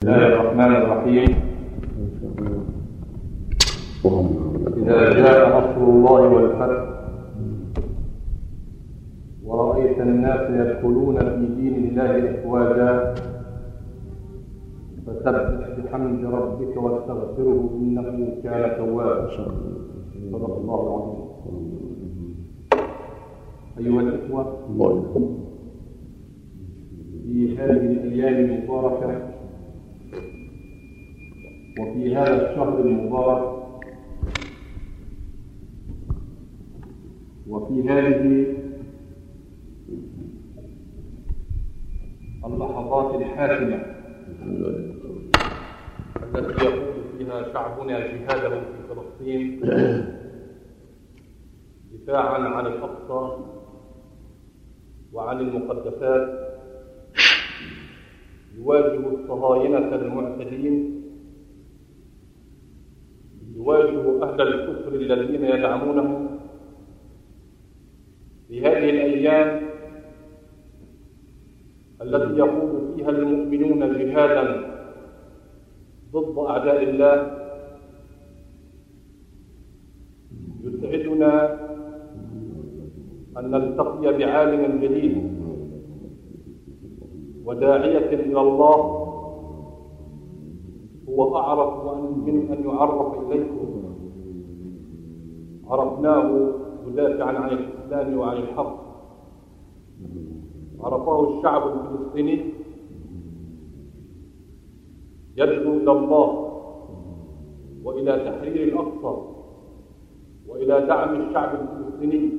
بسم الله الرحمن الرحيم. إذا جاء نصر الله والفتح ورأيت الناس يدخلون في دين الله أفواجا فسبح بحمد ربك واستغفره إنه كان توابا. صدق الله العظيم. أيها الإخوة في هذه الأيام المباركة وفي هذا الشهر المبارك وفي هذه اللحظات الحاسمة التي يقود فيها شعبنا جهاده في فلسطين دفاعا عن الأقصى وعن المقدسات يواجه الصهاينة المعتدين يواجه أهل الكفر الذين يدعمونه. في هذه الأيام التي يقوم فيها المؤمنون جهادا ضد أعداء الله يسعدنا أن نلتقي بعالم جديد وداعية إلى الله. هو أعرف من أن يعرف إليكم. عرفناه مدافعا عن الإسلام وعن الحق. عرفه الشعب الفلسطيني يدعو إلى الله وإلى تحرير الأقصى وإلى دعم الشعب الفلسطيني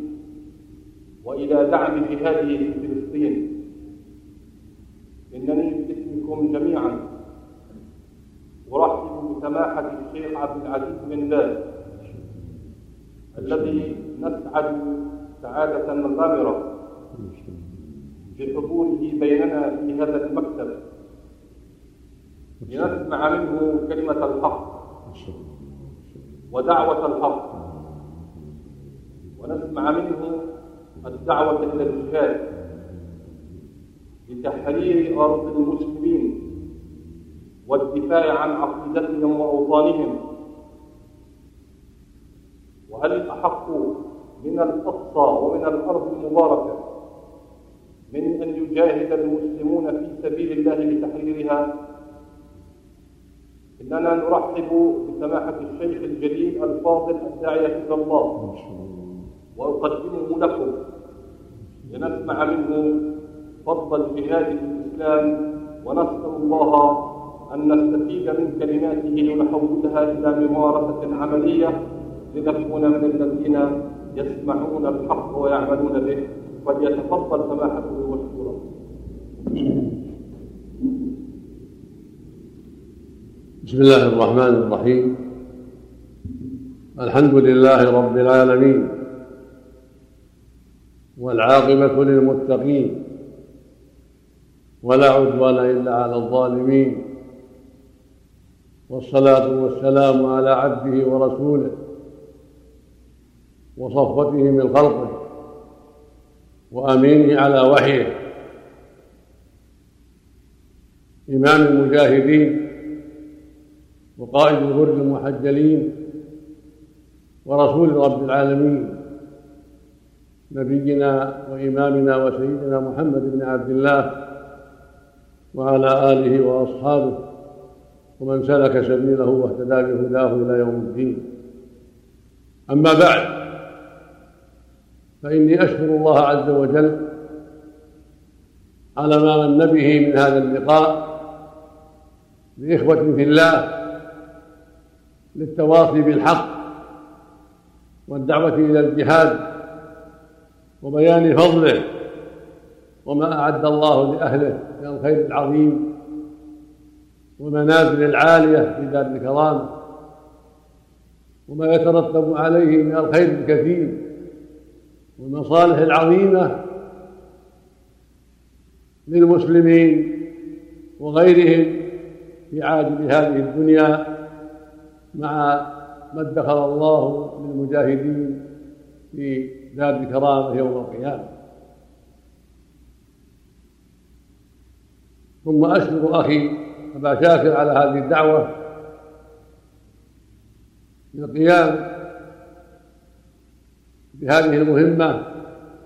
وإلى دعم جهاده في فلسطين. إنني باسمكم جميعا. أرحب بسماحة الشيخ عبد العزيز بن باز الذي نسعد سعادة غامرة بحضوره بيننا في هذا المكتب. لنسمع منه كلمة الحق ودعوة الحق. ونسمع منه الدعوة إلى الجهاد لتحرير أرض المسلمين. والدفاع عن عقيدتهم وأوطانهم. وهل أحق من الأقصى ومن الأرض المباركة من أن يجاهد المسلمون في سبيل الله لتحريرها؟ إننا نرحب بسماحة الشيخ الجليل الفاضل الداعية إلى الله. وأقدمه لكم لنسمع منه فضل الجهاد في الإسلام ونسأل الله أن نستفيد من كلماته لنحولها إلى ممارسة عملية لنكون من الذين يسمعون الحق ويعملون به فليتفضل سماحته مشكورا بسم الله الرحمن الرحيم. الحمد لله رب العالمين والعاقبة للمتقين ولا عدوان إلا على الظالمين. والصلاة والسلام على عبده ورسوله وصفوته من خلقه وأمينه على وحيه. إمام المجاهدين وقائد الغر المحجلين ورسول رب العالمين نبينا وإمامنا وسيدنا محمد بن عبد الله وعلى آله وأصحابه ومن سلك سبيله واهتدى بهداه إلى يوم الدين. أما بعد فإني أشكر الله عز وجل على ما من به من هذا اللقاء لإخوة في الله للتواصي بالحق والدعوة إلى الجهاد وبيان فضله وما أعد الله لأهله من الخير العظيم والمنازل العالية في دار الكرامة وما يترتب عليه من الخير الكثير والمصالح العظيمة للمسلمين وغيرهم في عاجل هذه الدنيا مع ما ادخر الله للمجاهدين في دار الكرامة يوم القيامة. ثم أشكر أخي أبا شاكر على هذه الدعوة للقيام بهذه المهمة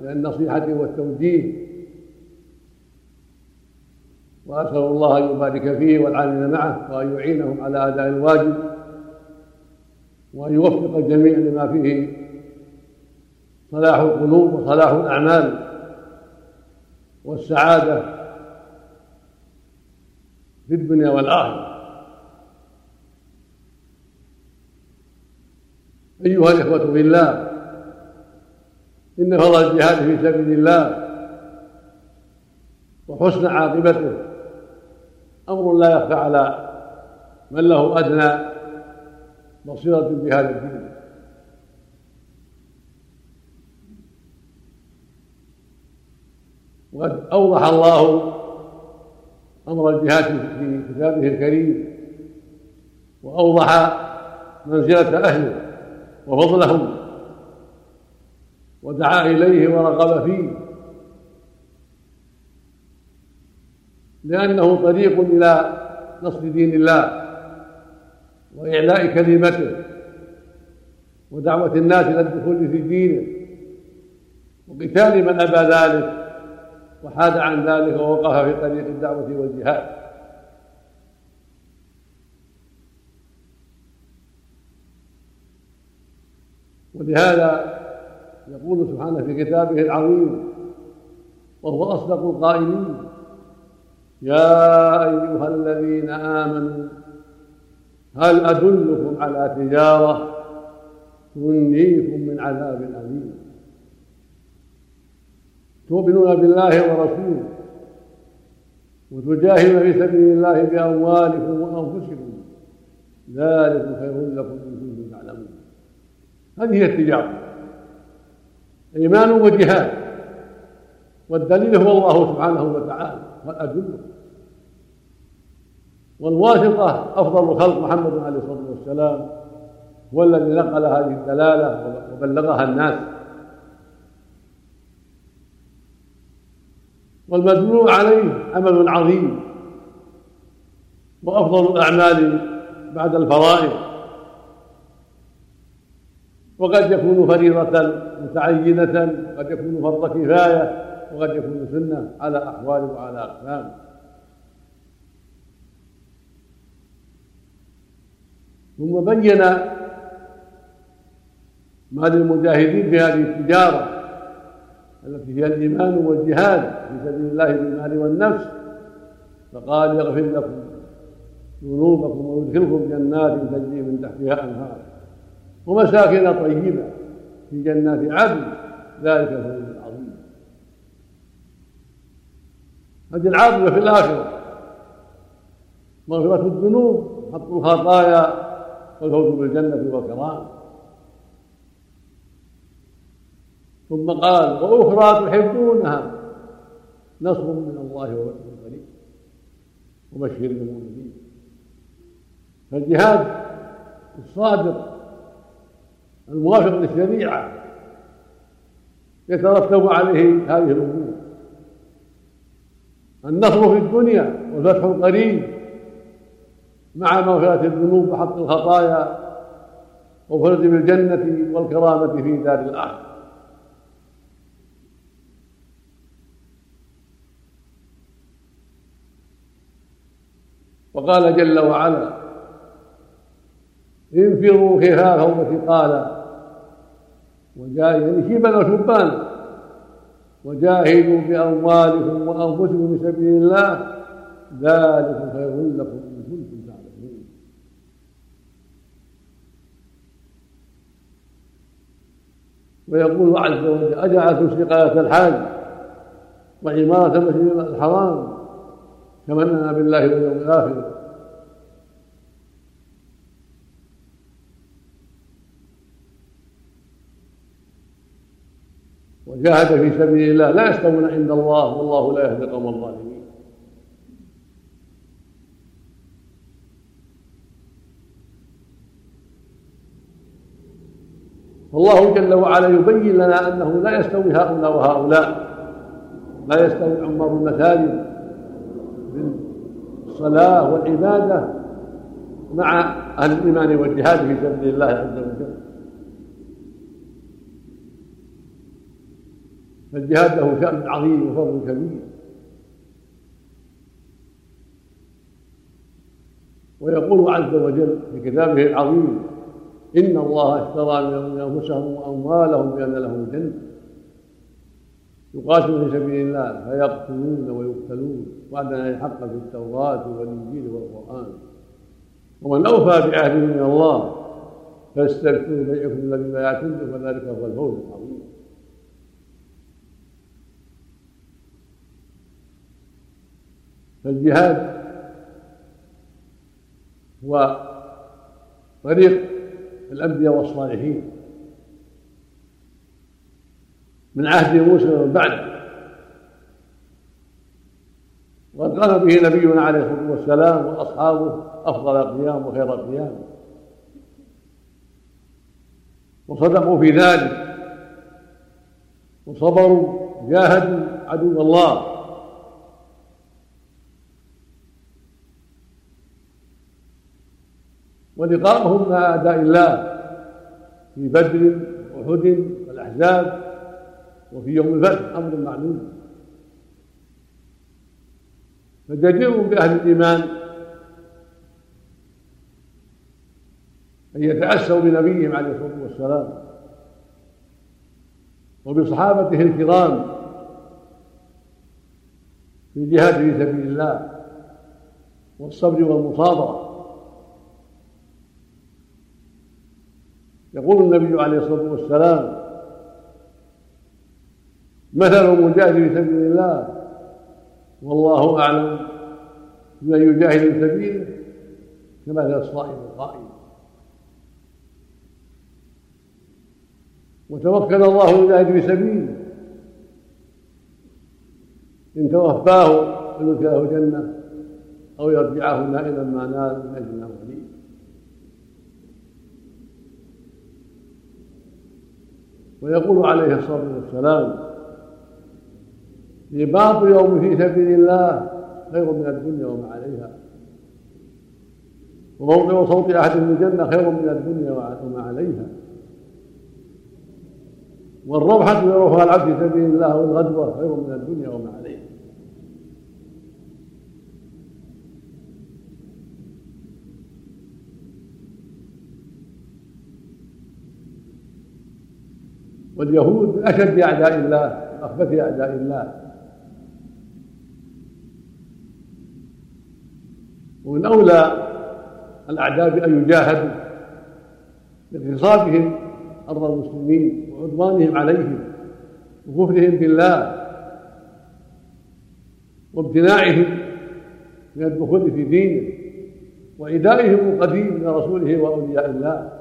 من النصيحة والتوجيه. وأسأل الله أن يبارك فيه والعامل معه وأن يعينهم على أداء الواجب وأن يوفق الجميع لما فيه صلاح القلوب وصلاح الأعمال والسعادة في الدنيا والآخرة. أيها الإخوة في الله إن فضل الجهاد في سبيل الله وحسن عاقبته أمر لا يخفى على من له أدنى بصيرة بهذا الدين وقد أوضح الله أمر الجهاد في كتابه الكريم وأوضح منزلة أهله وفضلهم ودعا إليه ورغب فيه. لأنه طريق إلى نصر دين الله وإعلاء كلمته ودعوة الناس إلى الدخول في دينه وقتال من أبى ذلك. وحاد عن ذلك ووقف في طريق الدعوة والجهاد. ولهذا يقول سبحانه في كتابه العظيم وهو أصدق القائلين يا أيها الذين آمنوا هل أدلكم على تجارة تنجيكم من عذاب أليم تؤمنون بالله ورسوله وتجاهدون في سبيل الله بأموالكم وأنفسكم. ذلك خير لكم إن كنتم تعلمون. هذه هي التجارة. إيمان وجهاد. والدليل هو الله سبحانه وتعالى والأدلة. والواسطة أفضل الخلق محمد عليه الصلاة والسلام هو الذي نقل هذه الدلالة وبلغها الناس. والمدلول عليه عمل عظيم. وأفضل الأعمال بعد الفرائض. وقد يكون فريضة متعينة وقد يكون فرض كفاية وقد يكون سنة على أحوال وعلى أقسام. ثم بين ما للمجاهدين في هذه التجارة التي هي الإيمان والجهاد في سبيل الله بالمال والنفس فقال يغفر لكم ذنوبكم ويدخلكم جنات تجري من تحتها أنهار ومساكن طيبة في جنات عدن ذلك الفوز العظيم هذه العاقبة في الآخرة. مغفرة الذنوب حط الخطايا والفوز بالجنة والكرام. ثم قال وأخرى تحبونها نصر من الله وفتح قريب وبشر المؤمنين. فالجهاد الصادق الموافق للشريعة يترتب عليه هذه الأمور. النصر في الدنيا والفتح القريب مع مغفرة الذنوب وحط الخطايا وفرد بالجنة والكرامة في دار الآخرة. وقال جل وعلا انفروا خفافا وثقالا وجاهدوا شيبا وشبانا وجاهدوا بأموالكم وأنفسكم في سبيل الله. ذلك خير لكم إن كنتم تعلمون. ويقول عز وجل اجعلتم سقايه الحاج وعمارة المسجد الحرام. تمنى بالله واليوم الآخر. وجاهد في سبيل الله. لا يستوون عند الله. والله لا يهدي القوم الظالمين. والله جل وعلا يبين لنا أنه لا يستوي هؤلاء وهؤلاء. لا يستوي عمار المساجد. والصلاة والعبادة مع أهل الإيمان والجهاد في سبيل الله عز وجل. فالجهاد له شأن عظيم وفضل كبير. ويقول عز وجل في كتابه العظيم إن الله اشترى من أنفسهم وأموالهم بأن لهم الجنة يقاتلون في سبيل الله فيقتلون ويقتلون. وعدا حقا في التوراة والإنجيل والقرآن. ومن أوفى بعهده من الله فاستبشروا بيعكم الذي بايعتم به فذلك هو الفوز العظيم. فالجهاد هو طريق الأنبياء والصالحين. من عهد موسى ومن بعده. وقد قام به نبينا عليه الصلاة والسلام وأصحابه أفضل قيام وخير قيام وصدقوا في ذلك. وصبروا جاهدوا عدو الله. ولقاؤهم مع أعداء الله في بدر وأحد والأحزاب. وفي يوم الفتح أمر معلوم. فجدير بأهل الإيمان أن يتأسوا بنبيهم عليه الصلاة والسلام وبصحابته الكرام في الجهاد في سبيل الله والصبر والمصابرة. يقول النبي عليه الصلاة والسلام مثل المجاهد في سبيل الله. والله أعلم من يجاهد في سبيله كمثل الصائم القائم وتوكل الله يجاهد في سبيله. إن توفاه فيدخله جنة أو يرجعه نائلا ما نال من أجل وليه ويقول عليه الصلاة والسلام رباط يوم في سبيل الله خير من الدنيا وما عليها. وموضع صوت أحد في الجنة خير من الدنيا وما عليها. والروحة يروحها العبد في سبيل الله والغدوة خير من الدنيا وما عليها. واليهود أشد أعداء الله من أعداء الله. ومن أولى الأعداء بأن يجاهدوا باغتصابهم أرض المسلمين وعدوانهم عليهم وكفرهم بالله وامتناعهم من الدخول في دينه وإيذائهم القديم من رسوله وأولياء الله.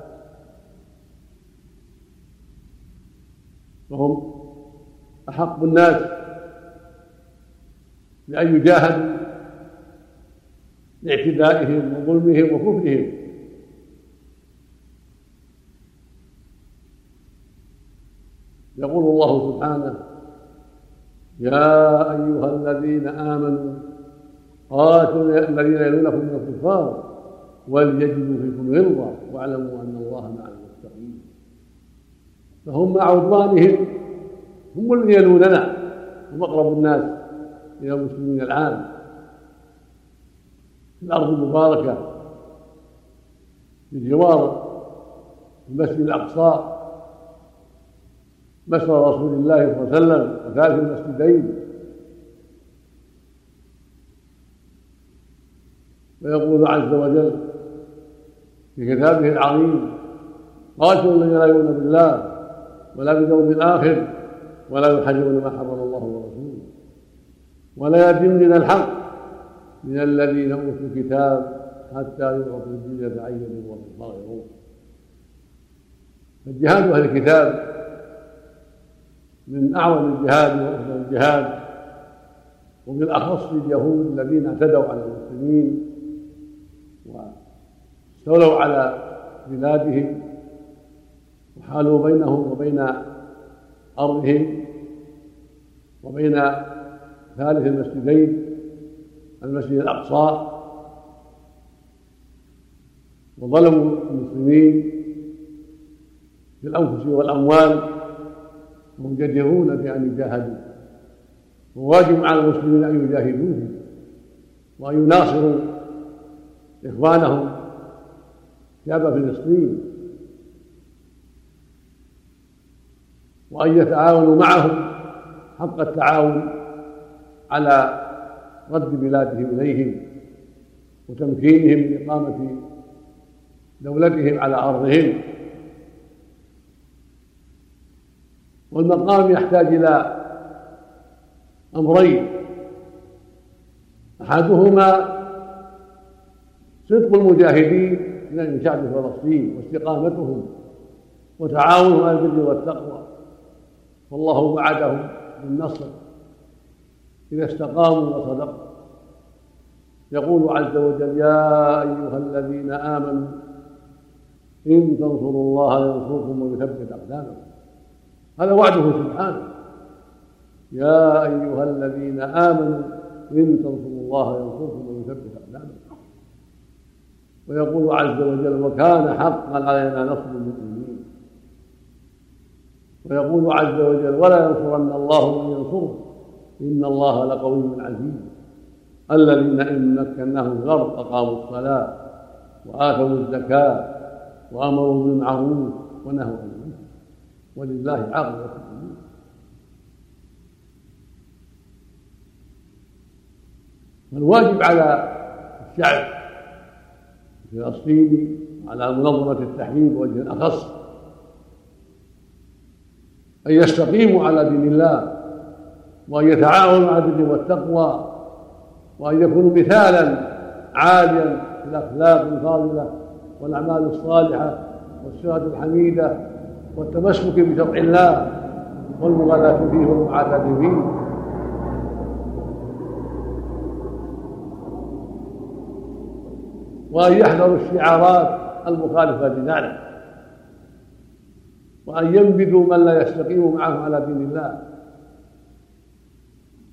وهم أحق الناس بأن يجاهدوا لاعتدائهم وظلمهم وكفرهم. يقول الله سبحانه يا أيها الذين آمنوا قاتلوا الذين يلونكم من الكفار وليجدوا فيكم غلظة واعلموا أن الله مع المتقين. فهم مع عدوانهم هم الذين يلوننا هم أقرب الناس إلى المسلمين العام. الأرض المباركة بجوار المسجد الأقصى مسجد رسول الله صلى الله عليه وسلم وثالث المسجدين. ويقول عز وجل في كتابه العظيم قاتلوا الذين لا يؤمنون بالله ولا باليوم الآخر ولا يحرمون ما حرم الله ورسوله ولا يدين الحق من الذين أوتوا الكتاب حتى يعطوا الجزيه عن وهم صاغرون. فالجهاد أهل الكتاب من أعظم الجهاد وأفضل الجهاد وبالاخص اليهود الذين اعتدوا على المسلمين واستولوا على بلادهم وحالوا بينهم وبين أرضهم وبين ثالث المسجدين. المسجد الأقصى. وظلموا المسلمين في الأنفس والأموال وهم جديرون بأن يجاهدوا. وواجب على المسلمين أن يجاهدوهم وأن يناصروا إخوانهم شعب فلسطين. وأن يتعاونوا معهم حق التعاون على رد بلادهم إليهم وتمكينهم من إقامة دولتهم على أرضهم. والمقام يحتاج إلى أمرين. أحدهما صدق المجاهدين من شعب فلسطين واستقامتهم وتعاونهم على البر والتقوى. والله وعدهم بالنصر. إذا استقاموا وصدقوا. يقول عز وجل يا أيها الذين آمنوا إن تنصروا الله ينصركم ويثبت أقدامكم. هذا وعده سبحانه. يا أيها الذين آمنوا إن تنصروا الله ينصركم ويثبت أقدامكم. ويقول عز وجل وكان حقا علينا نصر المؤمنين. ويقول عز وجل ولا ينصرن الله من ينصره. إن الله لقوي عزيز. الذين إن مكناهم الأرض أقاموا الصلاة وآتوا الزكاة وأمروا بالمعروف ونهوا عن المنكر. ولله عاقبة الأمور. فالواجب على الشعب الفلسطيني على منظمة التحرير بوجه أخص أن يستقيموا على دين الله وأن يتعاونوا على البر والتقوى وأن يكونوا مثالا عاليا في الأخلاق الفاضلة والأعمال الصالحة والصفات الحميدة والتمسك بشرع الله والمغالاة فيه والمعاداة فيه. وأن يحذروا الشعارات المخالفة لذلك. وأن ينبذوا من لا يستقيم معهم على دين الله.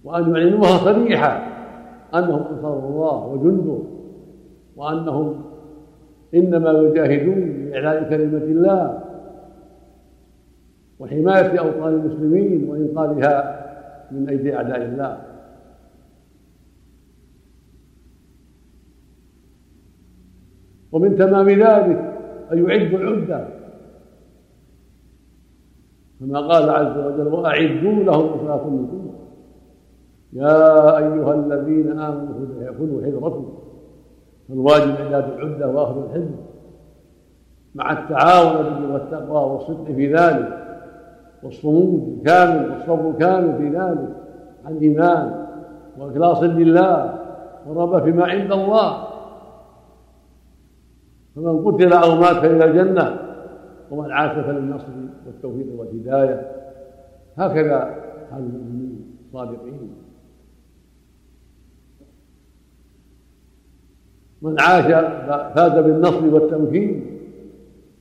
وأن يعلنوها صريحة أنهم أنصار الله وجنده وأنهم إنما يجاهدون لإعلاء كلمة الله وحماية أوطان المسلمين وإنقاذها من أيدي أعداء الله. ومن تمام ذلك أن يعدوا العدة. كما قال عز وجل وأعدوا لهم صلاة من يا أيها الذين آمنوا خذوا حذركم فالواجب إعداد العدة وأخذ الحزب مع التعاون والتقوى والصدق في ذلك والصمود الكامل والصبر الكامل في ذلك عن إيمان وإخلاص لله ورغبة فيما عند الله فمن قتل أو مات فإلى الجنة ومن عاش فللنصر والتوفيق والهداية هكذا حال المؤمنين الصادقين. من عاش فاز بالنصر والتمكين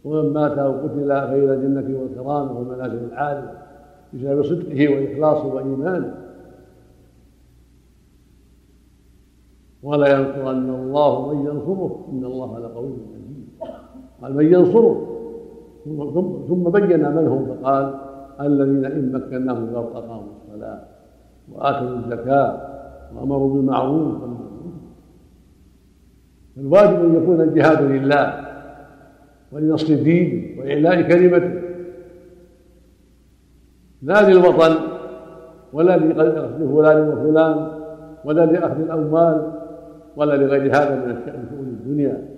ومن مات أو قتل فإلى الجنة والكرامة والمنازل العالية بسبب صدقه وإخلاصه وإيمانه. ولا ينصرن الله من ينصره. إن الله لقوي عزيز. قال من ينصره. ثم بين من هم. فقال الذين إن مكناهم في الأرض أقاموا الصلاة وآتوا الزكاة وأمروا بالمعروف الواجب أن يكون الجهاد لله ولنصر دينه واعلاء كلمته. لا للوطن ولا لقصد فلان وفلان ولا لأخذ الأموال ولا لغير هذا من شؤون الدنيا.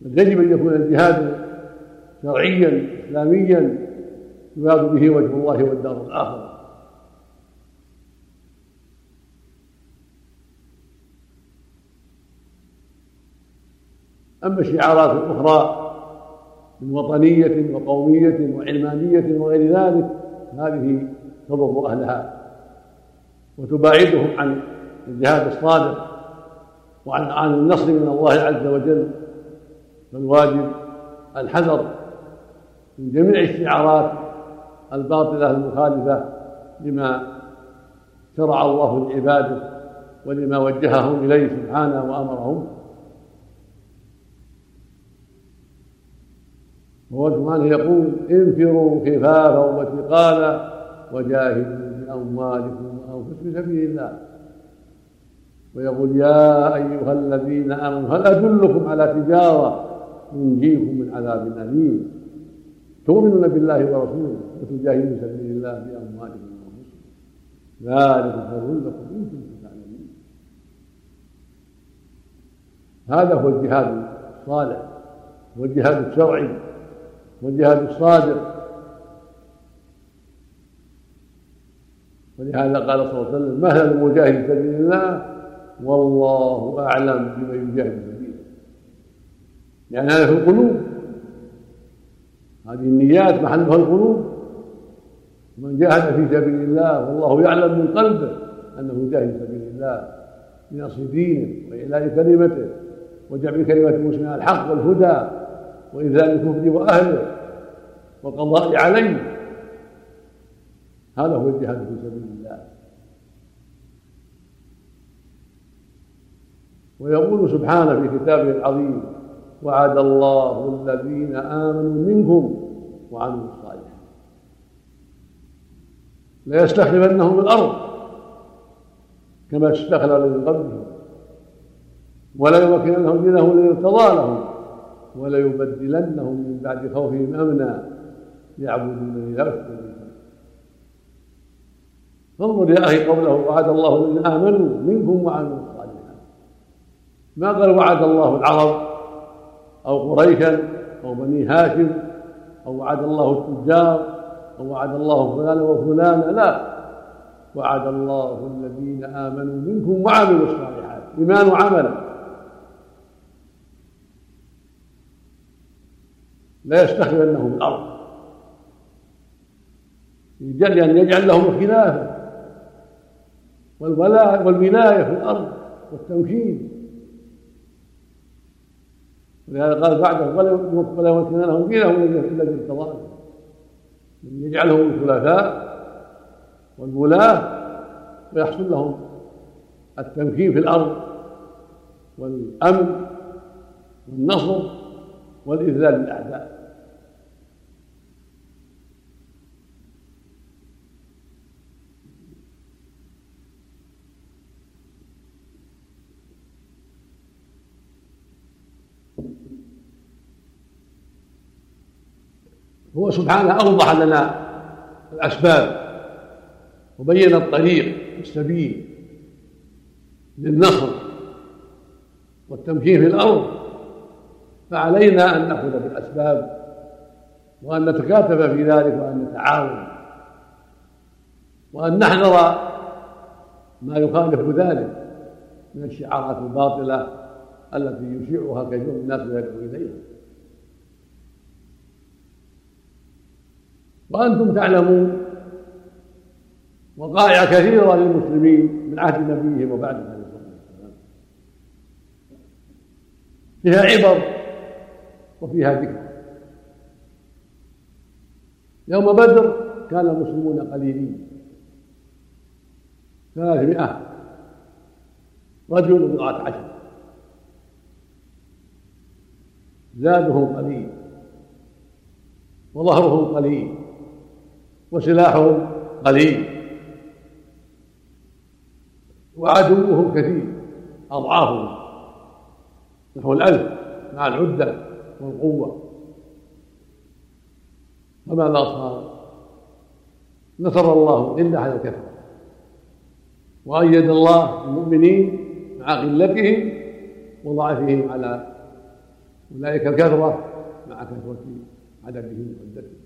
بل يجب أن يكون الجهاد شرعيا اسلاميا يراد به وجه الله والدار الآخرة. أما الشعارات الأخرى من وطنية وقومية وعلمانية وغير ذلك هذه تضر أهلها وتباعدهم عن الجهاد الصادق وعن عن النصر من الله عز وجل. فالواجب الحذر من جميع الشعارات الباطلة المخالفة لما شرع الله لعباده ولما وجههم إليه سبحانه وأمرهم. سبحانه يقول انفروا خفافا وثقالا وجاهدوا بأموالكم وأنفسكم في سبيل الله. ويقول يا أيها الذين آمنوا هل أدلكم على تجارة تنجيكم من عذاب أليم؟ تؤمنون بالله ورسوله وتجاهدون في سبيل الله بأموالكم وأنفسكم. ذلك خير لكم إن كنتم تعلمون. هذا هو الجهاد الصالح والجهاد الشرعي. والجهاد الصادق. ولهذا قال صلى الله عليه وسلم مثل المجاهد في سبيل الله والله أعلم بما يجاهد سبيله. يعني هذا في القلوب. هذه النيات محلها القلوب. من جاهد في سبيل الله والله يعلم من قلبه أنه جاهد في سبيل الله بنصر دينه وإعلاء كلمته وجمع كلمة المسلمين الحق والهدى. وإذلال الكفر وأهله والقضاء عليه هذا هو الجهاد في سبيل الله. ويقول سبحانه في كتابه العظيم وعد الله الذين آمنوا منكم وعملوا الصالحات. ليستخلفنهم الأرض كما استخلف من قبلهم ولا يمكننهم دينهم الذي ارتضى لهم. وليبدلنهم من بعد خوفهم أمنا. يعبدونني لا يشركون فانظر يا أخي قوله وعد الله الذين آمنوا منكم وعملوا الصالحات. ما قال وعد الله العرب أو قريشا أو بني هاشم أو وعد الله التجار أو وعد الله فلانا وفلانا لا وعد الله الذين آمنوا منكم وعملوا الصالحات. ايمان وعمل لا يستخلفنهم الأرض. لأن يجعل لهم الخلافة والولاء والولاية في الأرض والتمكين ولهذا قال بعده ولا يمكن لهم دينهم إلا بالقضاء. يجعلهم الخلفاء والولاة ويحصل لهم التمكين في الأرض والأمن والنصر والإذلال للأعداء. هو سبحانه أوضح لنا الأسباب وبين الطريق السبيل للنصر والتمكين في الأرض. فعلينا أن نأخذ بالأسباب وأن نتكاتف في ذلك وأن نتعاون وأن نحذر ما يخالف ذلك من الشعارات الباطلة التي يشيعها كثير من الناس ويدعو إليها. وأنتم تعلمون. وقائع كثيرة للمسلمين من عهد نبيهم وبعده عليه الصلاة والسلام. فيها عبر وفيها ذكر. يوم بدر كان المسلمون قليلين. ثلاثمائة رجل بضعة عشر. زادهم قليل. وظهرهم قليل. وسلاحهم قليل. وعدوهم كثير أضعافهم. نحو الألف مع العدة والقوة. فماذا صار؟ نصر الله إلا على الكفر. وأيد الله المؤمنين مع قلتهم وضعفهم على أولئك الكثرة مع كثرة عددهم وعدتهم.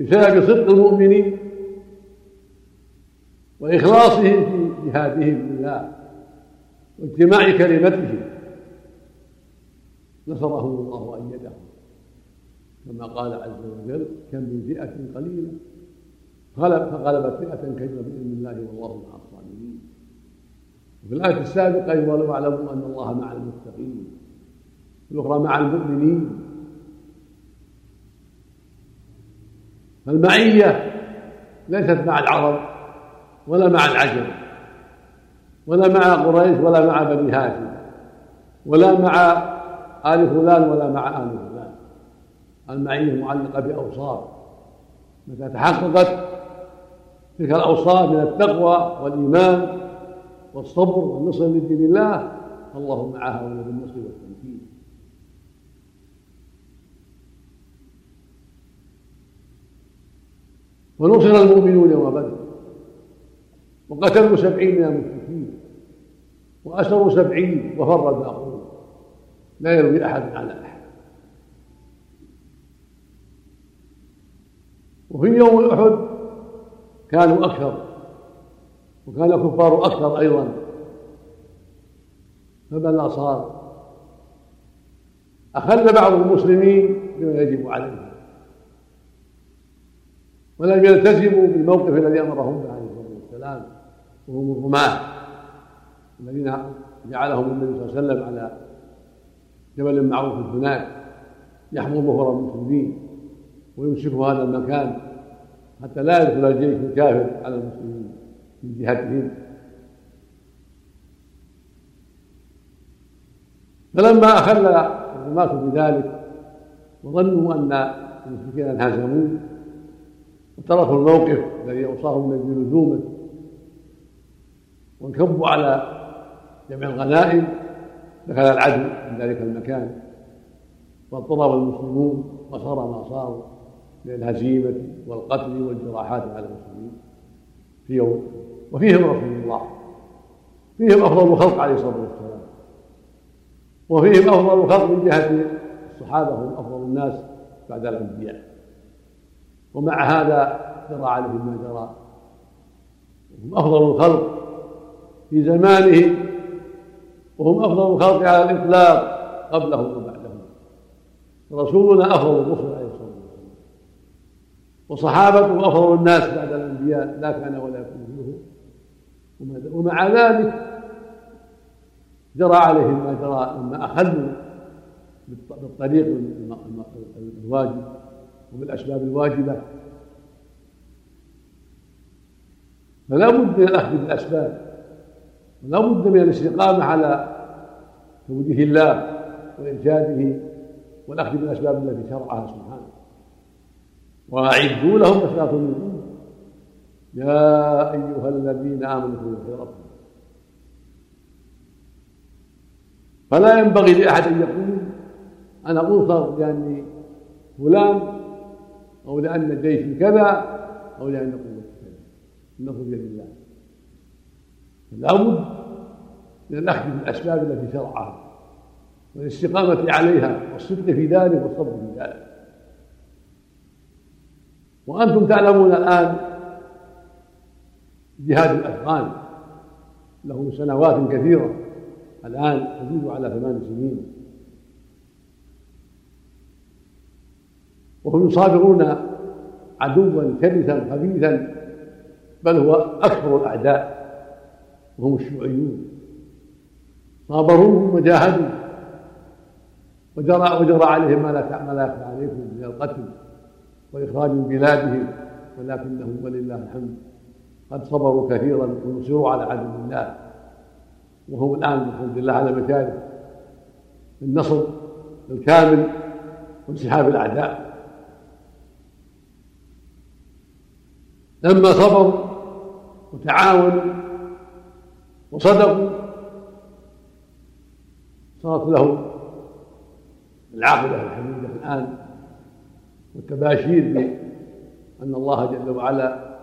بسبب صدق المؤمنين وإخلاصهم في جهادهم لله واجتماع كلمتهم نصرهم الله وأيدهم كما قال عز وجل كم من فئة قليلة غلب فغلبت فئة كثيرة بإذن الله والله مع الصابرين وفي الآية السابقة ولو اعلموا أن الله مع المتقين الأخرى مع المؤمنين فالمعية ليست مع العرب ولا مع العجم ولا مع قريش ولا مع بني هاشم ولا مع آل فلان ولا مع آل فلان. المعية معلقة بأوصاف متى تحققت تلك الأوصاف من التقوى والإيمان والصبر والنصر لدين الله فالله معها ولا بالنصر والتمكين. ونصر المؤمنون يوم بدر. وقتلوا سبعين من المشركين. وأسروا سبعين وفر الباقون. لا يروي أحد على أحد. وفي يوم أحد كانوا أكثر. وكان الكفار أكثر أيضا. فبلا صار أخل بعض المسلمين بما يجب عليهم. ولم يلتزموا بالموقف الذي أمرهم به عليه الصلاة والسلام وهم الرماة. الذين جعلهم النبي صلى الله عليه وسلم على جبل معروف هناك يحموا ظهور المسلمين ويمسكوا هذا المكان حتى لا يدخل الجيش الكافر على المسلمين من جهتهم. فلما أخل الرماة بذلك وظنوا أن المشركين انهزموا وتركوا الموقف الذي اوصاهم النبي بلزومه وانكبوا على جمع الغنائم دخل العدو من ذلك المكان واضطرب المسلمون وصار ما صار من الهزيمة والقتل والجراحات على المسلمين في يوم. وفيهم رسول الله فيهم أفضل الخلق عليه الصلاة والسلام وفيهم أفضل الخلق من جهة الصحابة هم أفضل الناس بعد الأنبياء. ومع هذا جرى عليهم ما جرى. وهم أفضل الخلق في زمانهم وهم أفضل الخلق على الإطلاق قبلهم وبعدهم. رسولنا أفضل الرسل عليه الصلاة والسلام. وصحابته أفضل الناس بعد الأنبياء لا كان ولا يكون ومع ذلك جرى عليهم ما جرى لما أخذوا بالطريق الواجب. وبالأسباب الواجبة. فلا بد من الأخذ بالأسباب. ولا بد من الاستقامة على توجيه الله وإرشاده والأخذ بالأسباب التي شرعها سبحانه. وأعدوا لهم ما استطعتم من يا أيها الذين آمنوا كونوا خيركم فلا ينبغي لأحد أن يقول أنا أنصر لأني فلان أو لأن الجيش كذا أو لأن قوة كذا. النصر بيد الله. فلا بد من الأخذ بالأسباب التي شرعها والاستقامة عليها والصدق في ذلك والصبر في ذلك. وأنتم تعلمون الآن جهاد الأفغان. له سنوات كثيرة. الآن تزيد على ثمان سنين. وهم يصابرون عدوا كرثا خبيثا بل هو أكبر الأعداء وهم الشيوعيون. صابروهم وجاهدوا وجرى وجرى عليهم ما لا ما لا يخفى عليكم من القتل وإخراج بلادهم ولكنهم ولله الحمد. قد صبروا كثيرا ونصروا على عدو الله. وهم الآن الحمد لله على مكارم النصر الكامل وانسحاب الأعداء. لما صبروا وتعاونوا وصدقوا صارت لهم العاقبة الحميدة الآن والتباشير بأن الله جل وعلا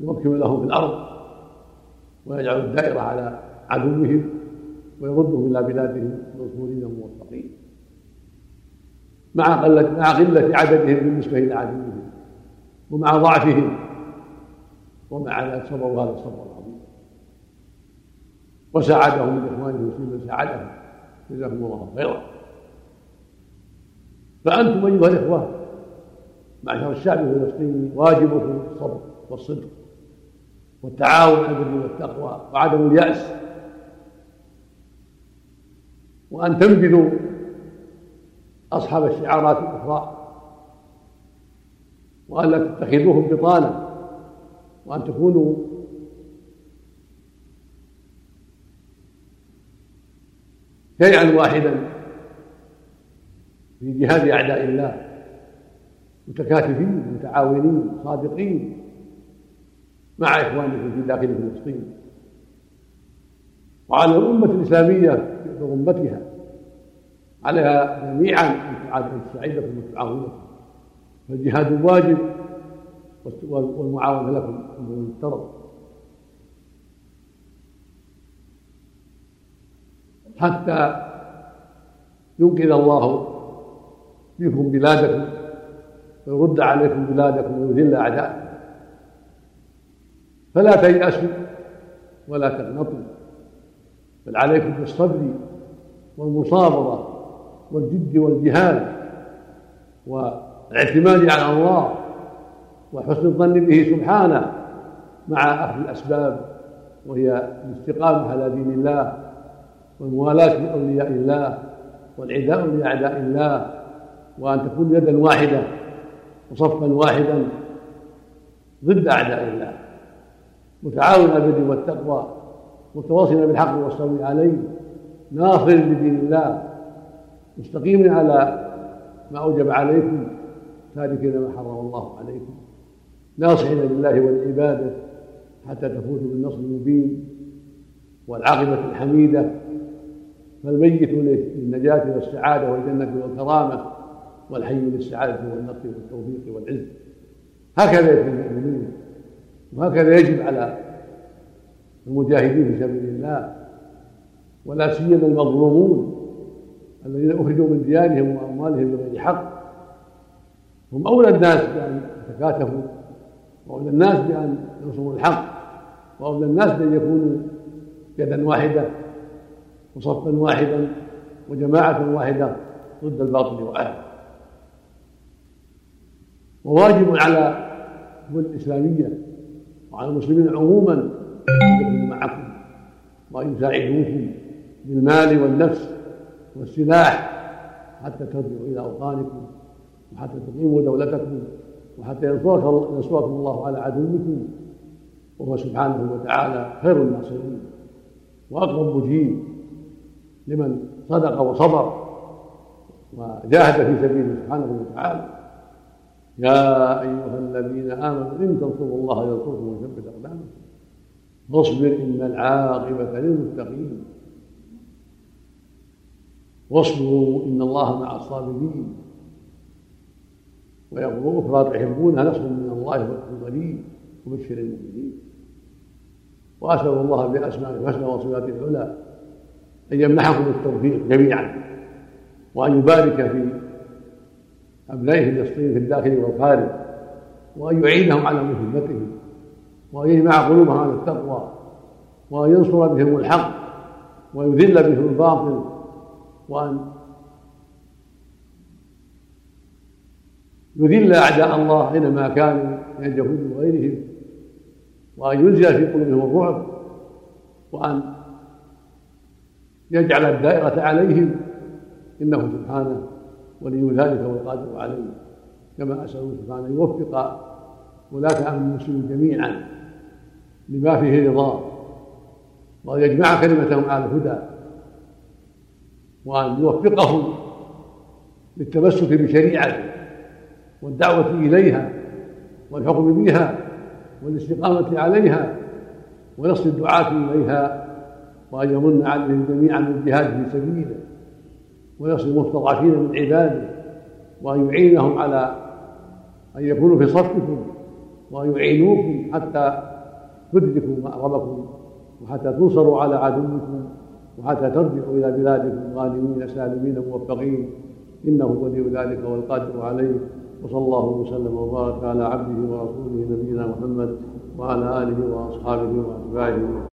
يمكن لهم في الأرض ويجعل الدائرة على عدوهم ويردهم إلى بلادهم منصورين موفقين مع قلة مع قلة عددهم بالنسبة إلى عدوهم ومع ضعفهم ومع ذلك صبروا هذا الصبر العظيم. وساعدهم من إخوانهم المسلمين ساعدهم. جزاكم الله خيرا. فأنتم أيها الإخوة معشر الشعب الفلسطيني واجبكم الصبر والصدق والتعاون على البر والتقوى وعدم اليأس. وأن تنبذوا أصحاب الشعارات الأخرى وأن لا تتخذوهم بطانة. وأن تكونوا شيئا واحدا في جهاد أعداء الله متكاتفين متعاونين صادقين مع إخوانكم في داخل فلسطين. وعلى الأمة الإسلامية برمتها عليها جميعا أن تساعدكم وتعاونكم. فالجهاد واجب. والمعاونة لكم أمر مفترض حتى ينقذ الله فيكم بلادكم ويرد عليكم بلادكم ويذل أعداءكم. فلا تيأسوا ولا تقنطوا بل عليكم بالصبر والمصابرة والجد والجهاد والاعتماد على الله. وحسن الظن به سبحانه مع أخذ الأسباب وهي الاستقامة على دين الله والموالاة لأولياء الله والعداء لأعداء الله وأن تكون يدا واحدة وصفا واحدا ضد أعداء الله متعاونا بالبر والتقوى متواصلا بالحق والصبر عليه ناصر لدين الله مستقيم على ما أوجب عليكم تاركين ما حرم الله عليكم. ناصحين لله ولعباده حتى تفوزوا بالنصر المبين والعاقبة الحميدة. فالميت للنجاة والسعادة والجنة والكرامة والحي للسعادة والنصر والتوفيق والعز. هكذا يكون المؤمنون وهكذا يجب على المجاهدين في سبيل الله ولا سيما المظلومون الذين أخرجوا من ديارهم وأموالهم بغير حق. هم أولى الناس بأن يتكاتفوا وأولى الناس بأن ينصروا الحق وأولى الناس بأن يكونوا يدا واحدة وصفا واحدا وجماعة واحدة ضد الباطل وأهله. وواجب على الدول الإسلامية وعلى المسلمين عموما أن يكونوا معكم وأن يساعدوكم بالمال والنفس والسلاح حتى ترجعوا إلى أوطانكم وحتى تقيموا دولتكم وحتى ينصركم الله على عدوكم وهو سبحانه وتعالى خير الناصرين واقرب مجيب لمن صدق وصبر وجاهد في سبيله سبحانه وتعالى. يا أيها الذين آمنوا إن تنصروا الله ينصركم ويثبت أقدامكم. واصبر إن العاقبة للمتقين. واصبروا إن الله مع الصابرين. ويقول أخرى تحبونها نصر من الله قريب وبشر المؤمنين. وأسأل الله باسمائه الحسنى وصفاته العلى أن يمنحكم التوفيق جميعا وأن يبارك في أبنائه فلسطين في الداخل والخارج وأن يعينهم على مهمتهم وأن يجمع قلوبهم على التقوى وأن ينصر بهم الحق ويذل بهم الباطل وأن يذل أعداء الله أينما كانوا من اليهود وغيرهم وأن ينزل في قلوبهم الرعب وأن يجعل الدائرة عليهم. إنه سبحانه ولي ذلك والقادر عليه كما أسأله سبحانه يوفق ولاة أمر المسلمين جميعا لما فيه رضاه وأن يجمع كلمتهم على الهدى وأن يوفقهم للتمسك بشريعته. والدعوة إليها والحكم بها والاستقامة عليها ونصر الدعاة إليها وأن يمن عليهم جميعا بالجهاد في سبيله ونصر المستضعفين من عباده وأن يعينهم على أن يكونوا في صفكم وأن يعينوكم حتى تدركوا مأربكم وحتى تنصروا على عدوكم وحتى ترجعوا إلى بلادكم غانمين سالمين موفقين إنه ولي ذلك والقادر عليه وصلى الله وسلم وبارك على عبده ورسوله نبينا محمد وعلى آله وأصحابه وأتباعه.